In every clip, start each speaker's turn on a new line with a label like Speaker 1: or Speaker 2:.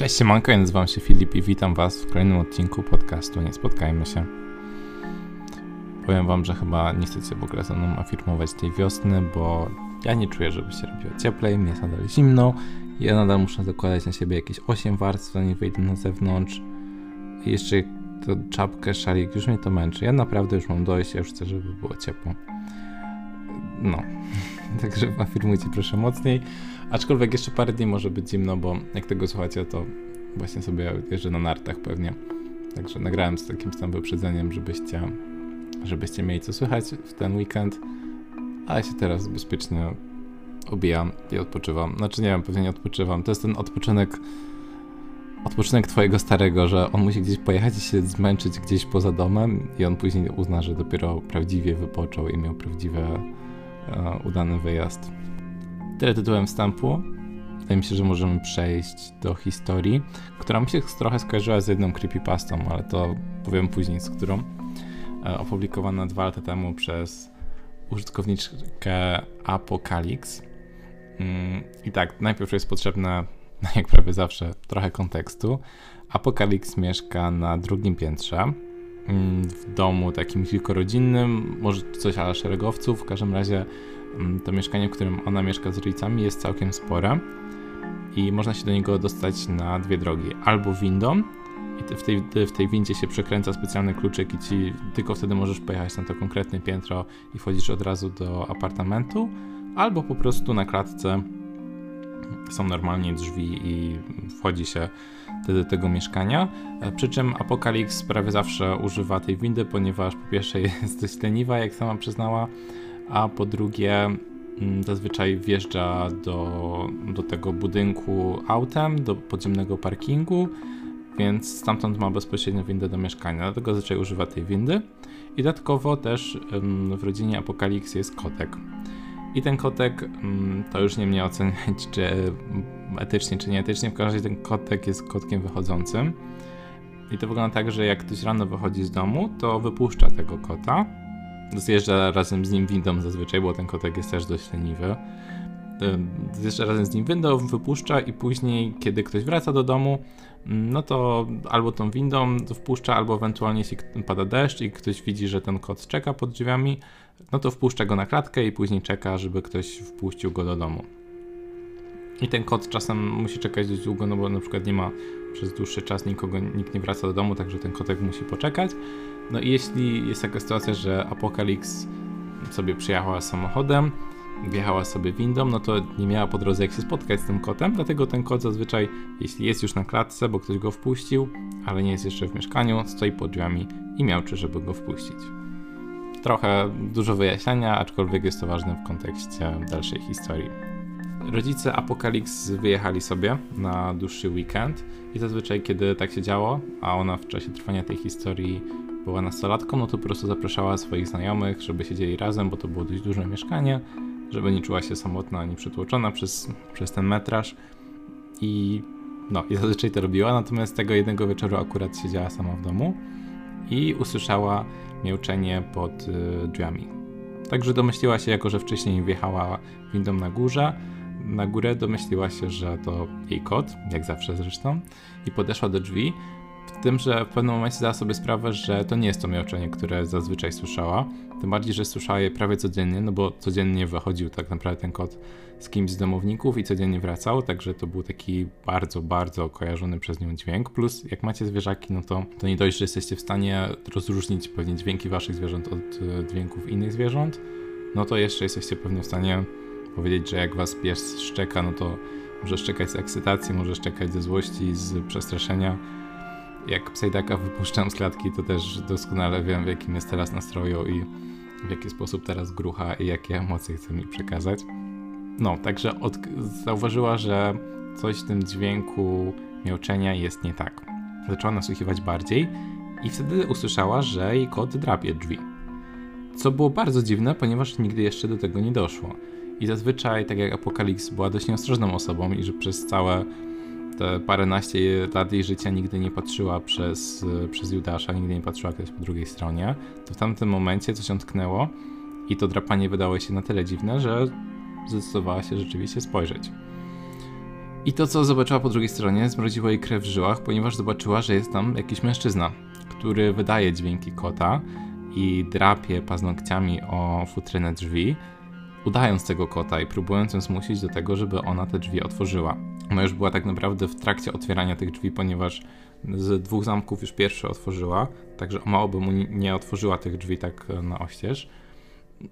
Speaker 1: Cześć, siemanko, nazywam się Filip i witam was w kolejnym odcinku podcastu Nie Spotkajmy się. Powiem wam, że chyba nie chcecie w ogóle ze mną afirmować tej wiosny, bo ja nie czuję, żeby się robiło cieplej, mnie jest nadal zimno, ja nadal muszę zakładać na siebie jakieś 8 warstw, zanim wyjdę na zewnątrz. I jeszcze to czapkę, szalik, już mnie to męczy. Ja naprawdę już mam dojść, ja już chcę, żeby było ciepło. No, także afirmujcie proszę mocniej. Aczkolwiek jeszcze parę dni może być zimno, bo jak tego słuchacie, to właśnie sobie jeżdżę na nartach pewnie. Także nagrałem z takim tam wyprzedzeniem, żebyście, żebyście mieli co słychać w ten weekend. A ja się teraz bezpiecznie obijam i odpoczywam. Znaczy nie wiem, pewnie nie odpoczywam. To jest ten odpoczynek odpoczynek twojego starego, że on musi gdzieś pojechać i się zmęczyć gdzieś poza domem i on później uzna, że dopiero prawdziwie wypoczął i miał prawdziwy e, udany wyjazd. Tyle tytułem wstępu. Wydaje mi się, że możemy przejść do historii, która mi się trochę skojarzyła z jedną creepypastą, ale to powiem później z którą. E, opublikowana dwa lata temu przez użytkowniczkę Apocalypse. Mm, I tak, najpierw jest potrzebne, jak prawie zawsze, trochę kontekstu. Apocalypse mieszka na drugim piętrze w domu takim kilkorodzinnym, może coś ale szeregowców, w każdym razie Mm, to mieszkanie, w którym ona mieszka z rodzicami, jest całkiem spore i można się do niego dostać na dwie drogi. Albo windą, i w tej, w tej windzie się przekręca specjalny kluczyk i ci tylko wtedy możesz pojechać na to konkretne piętro i wchodzisz od razu do apartamentu, albo po prostu na klatce są normalnie drzwi i wchodzi się do tego mieszkania. E, przy czym Apocalypse prawie zawsze używa tej windy, ponieważ po pierwsze jest dość leniwa, jak sama przyznała, a po drugie mm, zazwyczaj wjeżdża do, do tego budynku autem, do podziemnego parkingu, więc stamtąd ma bezpośrednio windę do mieszkania, dlatego zazwyczaj używa tej windy. I dodatkowo też w rodzinie Apokalips jest kotek. I ten kotek, to już nie mnie oceniać, czy etycznie, czy nieetycznie, w każdym razie ten kotek jest kotkiem wychodzącym. I to wygląda tak, że jak ktoś rano wychodzi z domu, to wypuszcza tego kota, Zjeżdża razem z nim windą zazwyczaj, bo ten kotek jest też dość leniwy. Zjeżdża razem z nim windą, wypuszcza i później, kiedy ktoś wraca do domu, no to albo tą windą wpuszcza, albo ewentualnie jeśli pada deszcz i ktoś widzi, że ten kot czeka pod drzwiami, no to wpuszcza go na klatkę i później czeka, żeby ktoś wpuścił go do domu. I ten kot czasem musi czekać dość długo, no bo na przykład nie ma przez dłuższy czas nikogo, nikt nie wraca do domu, także ten kotek musi poczekać. No i jeśli jest taka sytuacja, że Apocalypse sobie przyjechała samochodem, wjechała sobie windą, no to nie miała po drodze jak się spotkać z tym kotem, dlatego ten kot zazwyczaj, jeśli jest już na klatce, bo ktoś go wpuścił, ale nie jest jeszcze w mieszkaniu, stoi pod drzwiami i miałczy, żeby go wpuścić. Trochę dużo wyjaśniania, aczkolwiek jest to ważne w kontekście dalszej historii. Rodzice Apocalypse wyjechali sobie na dłuższy weekend i zazwyczaj, kiedy tak się działo, a ona w czasie trwania tej historii była nastolatką, no to po prostu zapraszała swoich znajomych, żeby siedzieli razem, bo to było dość duże mieszkanie, żeby nie czuła się samotna ani przytłoczona przez, przez ten metraż. I no, i zazwyczaj to robiła, natomiast tego jednego wieczoru akurat siedziała sama w domu i usłyszała miauczenie pod y, drzwiami. Także domyśliła się, jako że wcześniej wjechała windą na górze, na górę domyśliła się, że to jej kot, jak zawsze zresztą, i podeszła do drzwi, w tym, że w pewnym momencie zdała sobie sprawę, że to nie jest to miauczenie, które zazwyczaj słyszała. Tym bardziej, że słyszała je prawie codziennie, no bo codziennie wychodził tak naprawdę ten kot z kimś z domowników i codziennie wracał, także to był taki bardzo, bardzo kojarzony przez nią dźwięk. Plus, jak macie zwierzaki, no to, to nie dość, że jesteście w stanie rozróżnić pewnie dźwięki waszych zwierząt od e, dźwięków innych zwierząt, no to jeszcze jesteście pewnie w stanie powiedzieć, że jak was pies szczeka, no to może szczekać z ekscytacji, może szczekać ze złości, z przestraszenia jak Psajdaka wypuszczam z klatki, to też doskonale wiem, w jakim jest teraz nastroju i w jaki sposób teraz grucha i jakie emocje chce mi przekazać. No, także od... zauważyła, że coś w tym dźwięku miauczenia jest nie tak. Zaczęła nasłuchiwać bardziej i wtedy usłyszała, że jej kot drapie drzwi. Co było bardzo dziwne, ponieważ nigdy jeszcze do tego nie doszło. I zazwyczaj, tak jak Apokalips była dość nieostrożną osobą i że przez całe te paręnaście lat jej życia nigdy nie patrzyła przez, przez Judasza, nigdy nie patrzyła ktoś po drugiej stronie, to w tamtym momencie coś ją tknęło i to drapanie wydało się na tyle dziwne, że zdecydowała się rzeczywiście spojrzeć. I to, co zobaczyła po drugiej stronie, zmroziło jej krew w żyłach, ponieważ zobaczyła, że jest tam jakiś mężczyzna, który wydaje dźwięki kota i drapie paznokciami o futrynę drzwi, udając tego kota i próbując ją zmusić do tego, żeby ona te drzwi otworzyła. Ona już była tak naprawdę w trakcie otwierania tych drzwi, ponieważ z dwóch zamków już pierwszy otworzyła, także mało by mu nie otworzyła tych drzwi tak na oścież.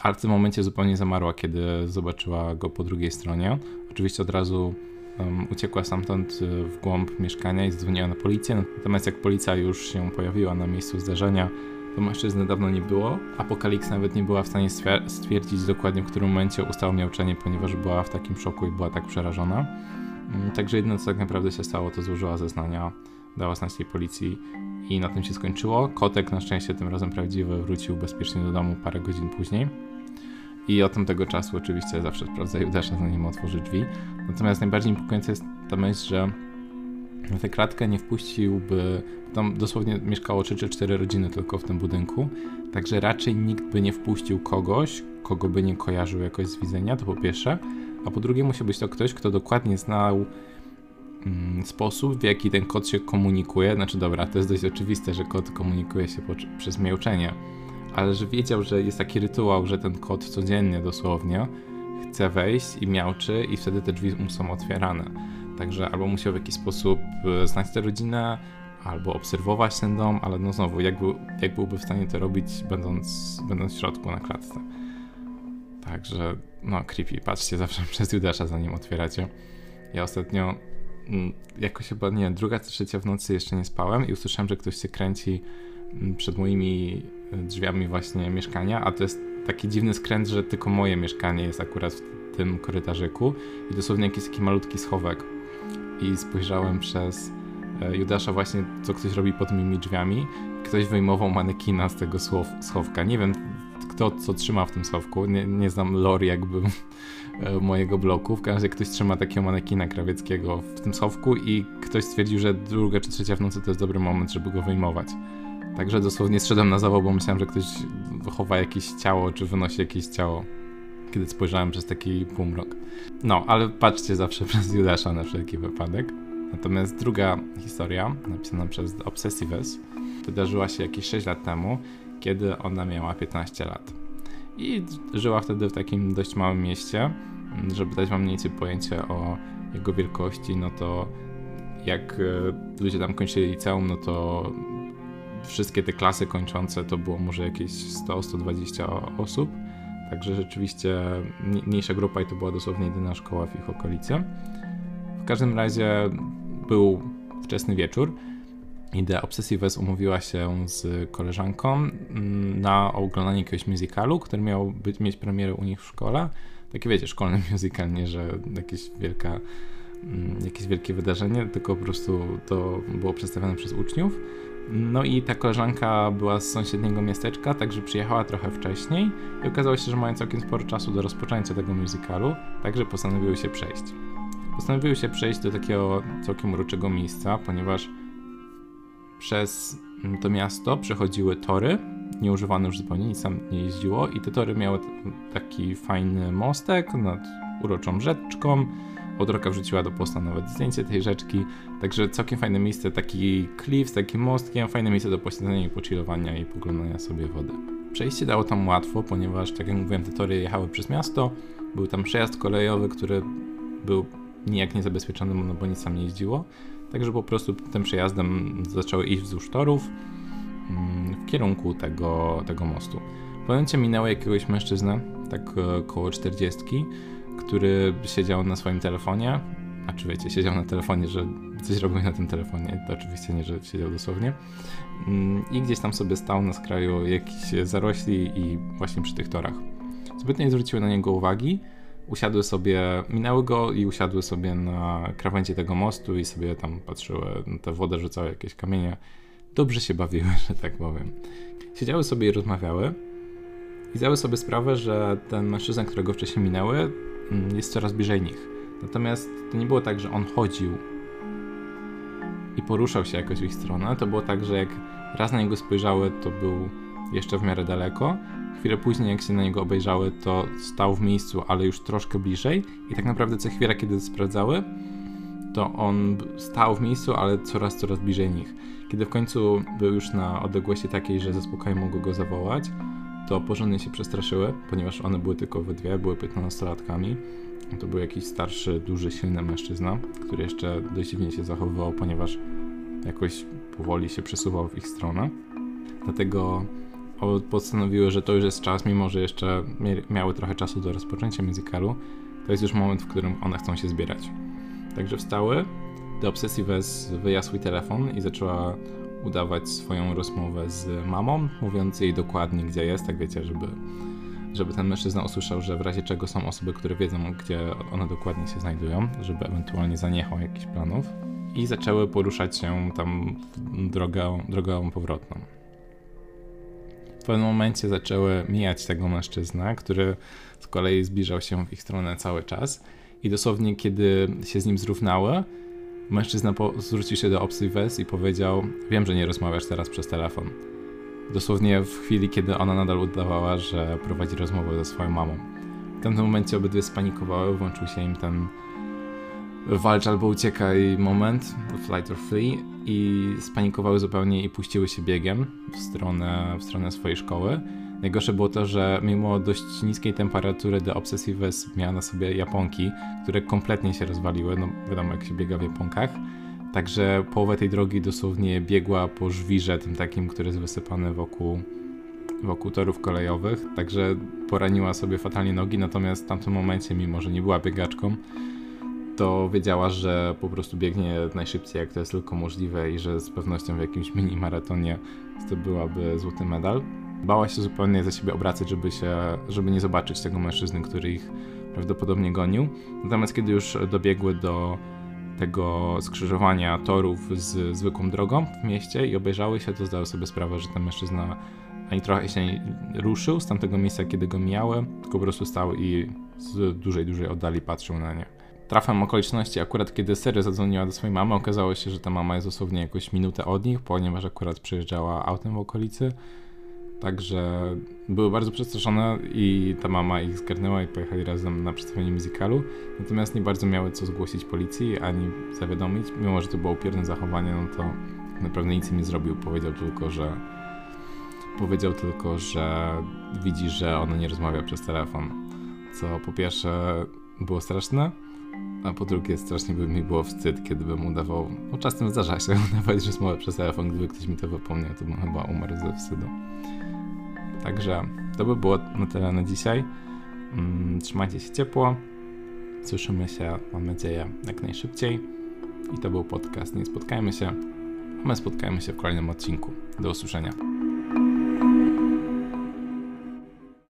Speaker 1: Ale w tym momencie zupełnie zamarła, kiedy zobaczyła go po drugiej stronie. Oczywiście od razu um, uciekła stamtąd y, w głąb mieszkania i zadzwoniła na policję. Natomiast jak policja już się pojawiła na miejscu zdarzenia, to mężczyzny dawno nie było. Apokalips nawet nie była w stanie stwierdzić dokładnie, w którym momencie ustało miauczenie, ponieważ była w takim szoku i była tak przerażona. Mm, także jedyne co tak naprawdę się stało, to złożyła zeznania, dała znać tej policji i na tym się skończyło. Kotek na szczęście tym razem prawdziwy wrócił bezpiecznie do domu parę godzin później. I od tamtego czasu oczywiście zawsze sprawdza Judasza, zanim otworzy drzwi. Natomiast najbardziej niepokojąca jest ta myśl, że na tę klatkę nie wpuściłby, tam dosłownie mieszkało 3 czy 4 rodziny tylko w tym budynku, także raczej nikt by nie wpuścił kogoś, kogo by nie kojarzył jakoś z widzenia, to po pierwsze, a po drugie musi być to ktoś, kto dokładnie znał mm, sposób, w jaki ten kot się komunikuje. Znaczy, dobra, to jest dość oczywiste, że kot komunikuje się po, przez miauczenie, ale że wiedział, że jest taki rytuał, że ten kot codziennie dosłownie chce wejść i miauczy, i wtedy te drzwi mu są otwierane. Także albo musiał w jakiś sposób e, znać tę rodzinę, albo obserwować ten dom, ale no znowu, jak, był, jak byłby w stanie to robić, będąc, będąc w środku na klatce. Także, no, creepy. Patrzcie zawsze przez Judasza, zanim otwieracie. Ja ostatnio, mm, jakoś chyba, nie druga czy trzecia w nocy jeszcze nie spałem i usłyszałem, że ktoś się kręci mm, przed moimi e, drzwiami właśnie mieszkania, a to jest taki dziwny skręt, że tylko moje mieszkanie jest akurat w tym korytarzyku i dosłownie jakiś taki malutki schowek. I spojrzałem przez e, Judasza właśnie, co ktoś robi pod moimi drzwiami. Ktoś wyjmował manekina z tego schowka. Nie wiem, kto co trzyma w tym schowku. Nie, nie znam lore jakby e, mojego bloku. W każdym razie ktoś trzyma takiego manekina krawieckiego w tym schowku i ktoś stwierdził, że druga czy trzecia w nocy to jest dobry moment, żeby go wyjmować. Także dosłownie zszedłem na zawał, bo myślałem, że ktoś chowa jakieś ciało, czy wynosi jakieś ciało, kiedy spojrzałem przez taki półmrok. No, ale patrzcie zawsze przez Judasza na wszelki wypadek. Natomiast druga historia, napisana przez Obsessives, wydarzyła się jakieś 6 lat temu, kiedy ona miała 15 lat. I żyła wtedy w takim dość małym mieście. Żeby dać wam mniej więcej pojęcie o jego wielkości, no to jak e, ludzie tam kończyli liceum, no to wszystkie te klasy kończące to było może jakieś 100-120 osób. Także rzeczywiście mniejsza grupa i to była dosłownie jedyna szkoła w ich okolicy. W każdym razie był wczesny wieczór i The Obsessives umówiła się z koleżanką mm, na oglądanie jakiegoś musicalu, który miał być, mieć premierę u nich w szkole. Takie wiecie, szkolny musical, nie że jakieś wielka, mm, jakieś wielkie wydarzenie, tylko po prostu to było przedstawione przez uczniów. No i ta koleżanka była z sąsiedniego miasteczka, także przyjechała trochę wcześniej i okazało się, że mają całkiem sporo czasu do rozpoczęcia tego musicalu, także postanowiły się przejść. Postanowiły się przejść do takiego całkiem uroczego miejsca, ponieważ przez to miasto przechodziły tory, nieużywane już zupełnie, nic tam nie jeździło i te tory miały taki fajny mostek nad uroczą rzeczką, Odroka wrzuciła do posta nawet zdjęcie tej rzeczki, także całkiem fajne miejsce, taki klif z takim mostkiem, fajne miejsce do posiedzenia i pochillowania i poglądania sobie wody. Przejście dało tam łatwo, ponieważ, tak jak mówiłem, te tory jechały przez miasto, był tam przejazd kolejowy, który był nijak niezabezpieczony, no bo nic tam nie jeździło, także po prostu tym przejazdem zaczęły iść wzdłuż torów mm, w kierunku tego, tego mostu. W momencie minęło jakiegoś mężczyznę, tak e, koło 40, który siedział na swoim telefonie, a czy wiecie, siedział na telefonie, że coś robił na tym telefonie, to oczywiście nie, że siedział dosłownie, mm, i gdzieś tam sobie stał na skraju jakichś zarośli i właśnie przy tych torach. Zbytnio nie zwróciły na niego uwagi, usiadły sobie, minęły go i usiadły sobie na krawędzi tego mostu i sobie tam patrzyły, na tę wodę rzucały jakieś kamienie. Dobrze się bawiły, że tak powiem. Siedziały sobie i rozmawiały i zdały sobie sprawę, że ten mężczyzna, którego wcześniej minęły, jest coraz bliżej nich. Natomiast to nie było tak, że on chodził i poruszał się jakoś w ich stronę. To było tak, że jak raz na niego spojrzały, to był jeszcze w miarę daleko. Chwilę później, jak się na niego obejrzały, to stał w miejscu, ale już troszkę bliżej. I tak naprawdę co chwila, kiedy sprawdzały, to on stał w miejscu, ale coraz, coraz bliżej nich. Kiedy w końcu był już na odległości takiej, że ze spokojem mogły go zawołać, to porządnie się przestraszyły, ponieważ one były tylko we dwie, były 15-latkami. To był jakiś starszy, duży, silny mężczyzna, który jeszcze dość dziwnie się zachowywał, ponieważ jakoś powoli się przesuwał w ich stronę. Dlatego postanowiły, że to już jest czas, mimo że jeszcze miały trochę czasu do rozpoczęcia musicalu, to jest już moment, w którym one chcą się zbierać. Także wstały, The Obsessives wyjęła swój telefon i zaczęła udawać swoją rozmowę z mamą, mówiąc jej dokładnie, gdzie jest, tak wiecie, żeby, żeby ten mężczyzna usłyszał, że w razie czego są osoby, które wiedzą, gdzie one dokładnie się znajdują, żeby ewentualnie zaniechał jakichś planów. I zaczęły poruszać się tam drogą, drogą powrotną. W pewnym momencie zaczęły mijać tego mężczyznę, który z kolei zbliżał się w ich stronę cały czas. I dosłownie, kiedy się z nim zrównały, mężczyzna zwrócił się do Obsives i powiedział: Wiem, że nie rozmawiasz teraz przez telefon. Dosłownie w chwili, kiedy ona nadal udawała, że prowadzi rozmowę ze swoją mamą. W tamtym momencie obydwie spanikowały, włączył się im ten walcz albo uciekaj moment, flight or flee i spanikowały zupełnie i puściły się biegiem w stronę, w stronę swojej szkoły. Najgorsze było to, że mimo dość niskiej temperatury The Obsessives miała na sobie japonki, które kompletnie się rozwaliły, no wiadomo jak się biega w japonkach. Także połowę tej drogi dosłownie biegła po żwirze, tym takim, który jest wysypany wokół, wokół torów kolejowych. Także poraniła sobie fatalnie nogi, natomiast w tamtym momencie, mimo że nie była biegaczką, to wiedziała, że po prostu biegnie najszybciej, jak to jest tylko możliwe i że z pewnością w jakimś mini maratonie zdobyłaby złoty medal. Bała się zupełnie za siebie obracać, żeby, się, żeby nie zobaczyć tego mężczyzny, który ich prawdopodobnie gonił. Natomiast kiedy już dobiegły do tego skrzyżowania torów z zwykłą drogą w mieście i obejrzały się, to zdały sobie sprawę, że ten mężczyzna ani trochę się nie ruszył z tamtego miejsca, kiedy go mijały, tylko po prostu stał i z dużej, dużej oddali patrzył na nie. Trafem okoliczności, akurat kiedy Sery zadzwoniła do swojej mamy, okazało się, że ta mama jest dosłownie jakąś minutę od nich, ponieważ akurat przyjeżdżała autem w okolicy Także były bardzo przestraszone i ta mama ich zgarnęła i pojechali razem na przedstawienie musicalu. Natomiast nie bardzo miały co zgłosić policji ani zawiadomić. Mimo, że to było upierne zachowanie, no to naprawdę nic im nie zrobił. Powiedział tylko, że powiedział tylko, że widzi, że ona nie rozmawia przez telefon. Co po pierwsze było straszne, a po drugie strasznie by mi było wstyd, kiedy bym udawał, no czasem zdarza się udawać rozmowę przez telefon, gdyby ktoś mi to wypomniał, to bym chyba umarł ze wstydu. Także to by było na tyle na dzisiaj. Mm, trzymajcie się ciepło. Słyszymy się, mam nadzieję, jak najszybciej. I to był podcast Nie Spotkajmy się. A my spotkajmy się w kolejnym odcinku. Do usłyszenia.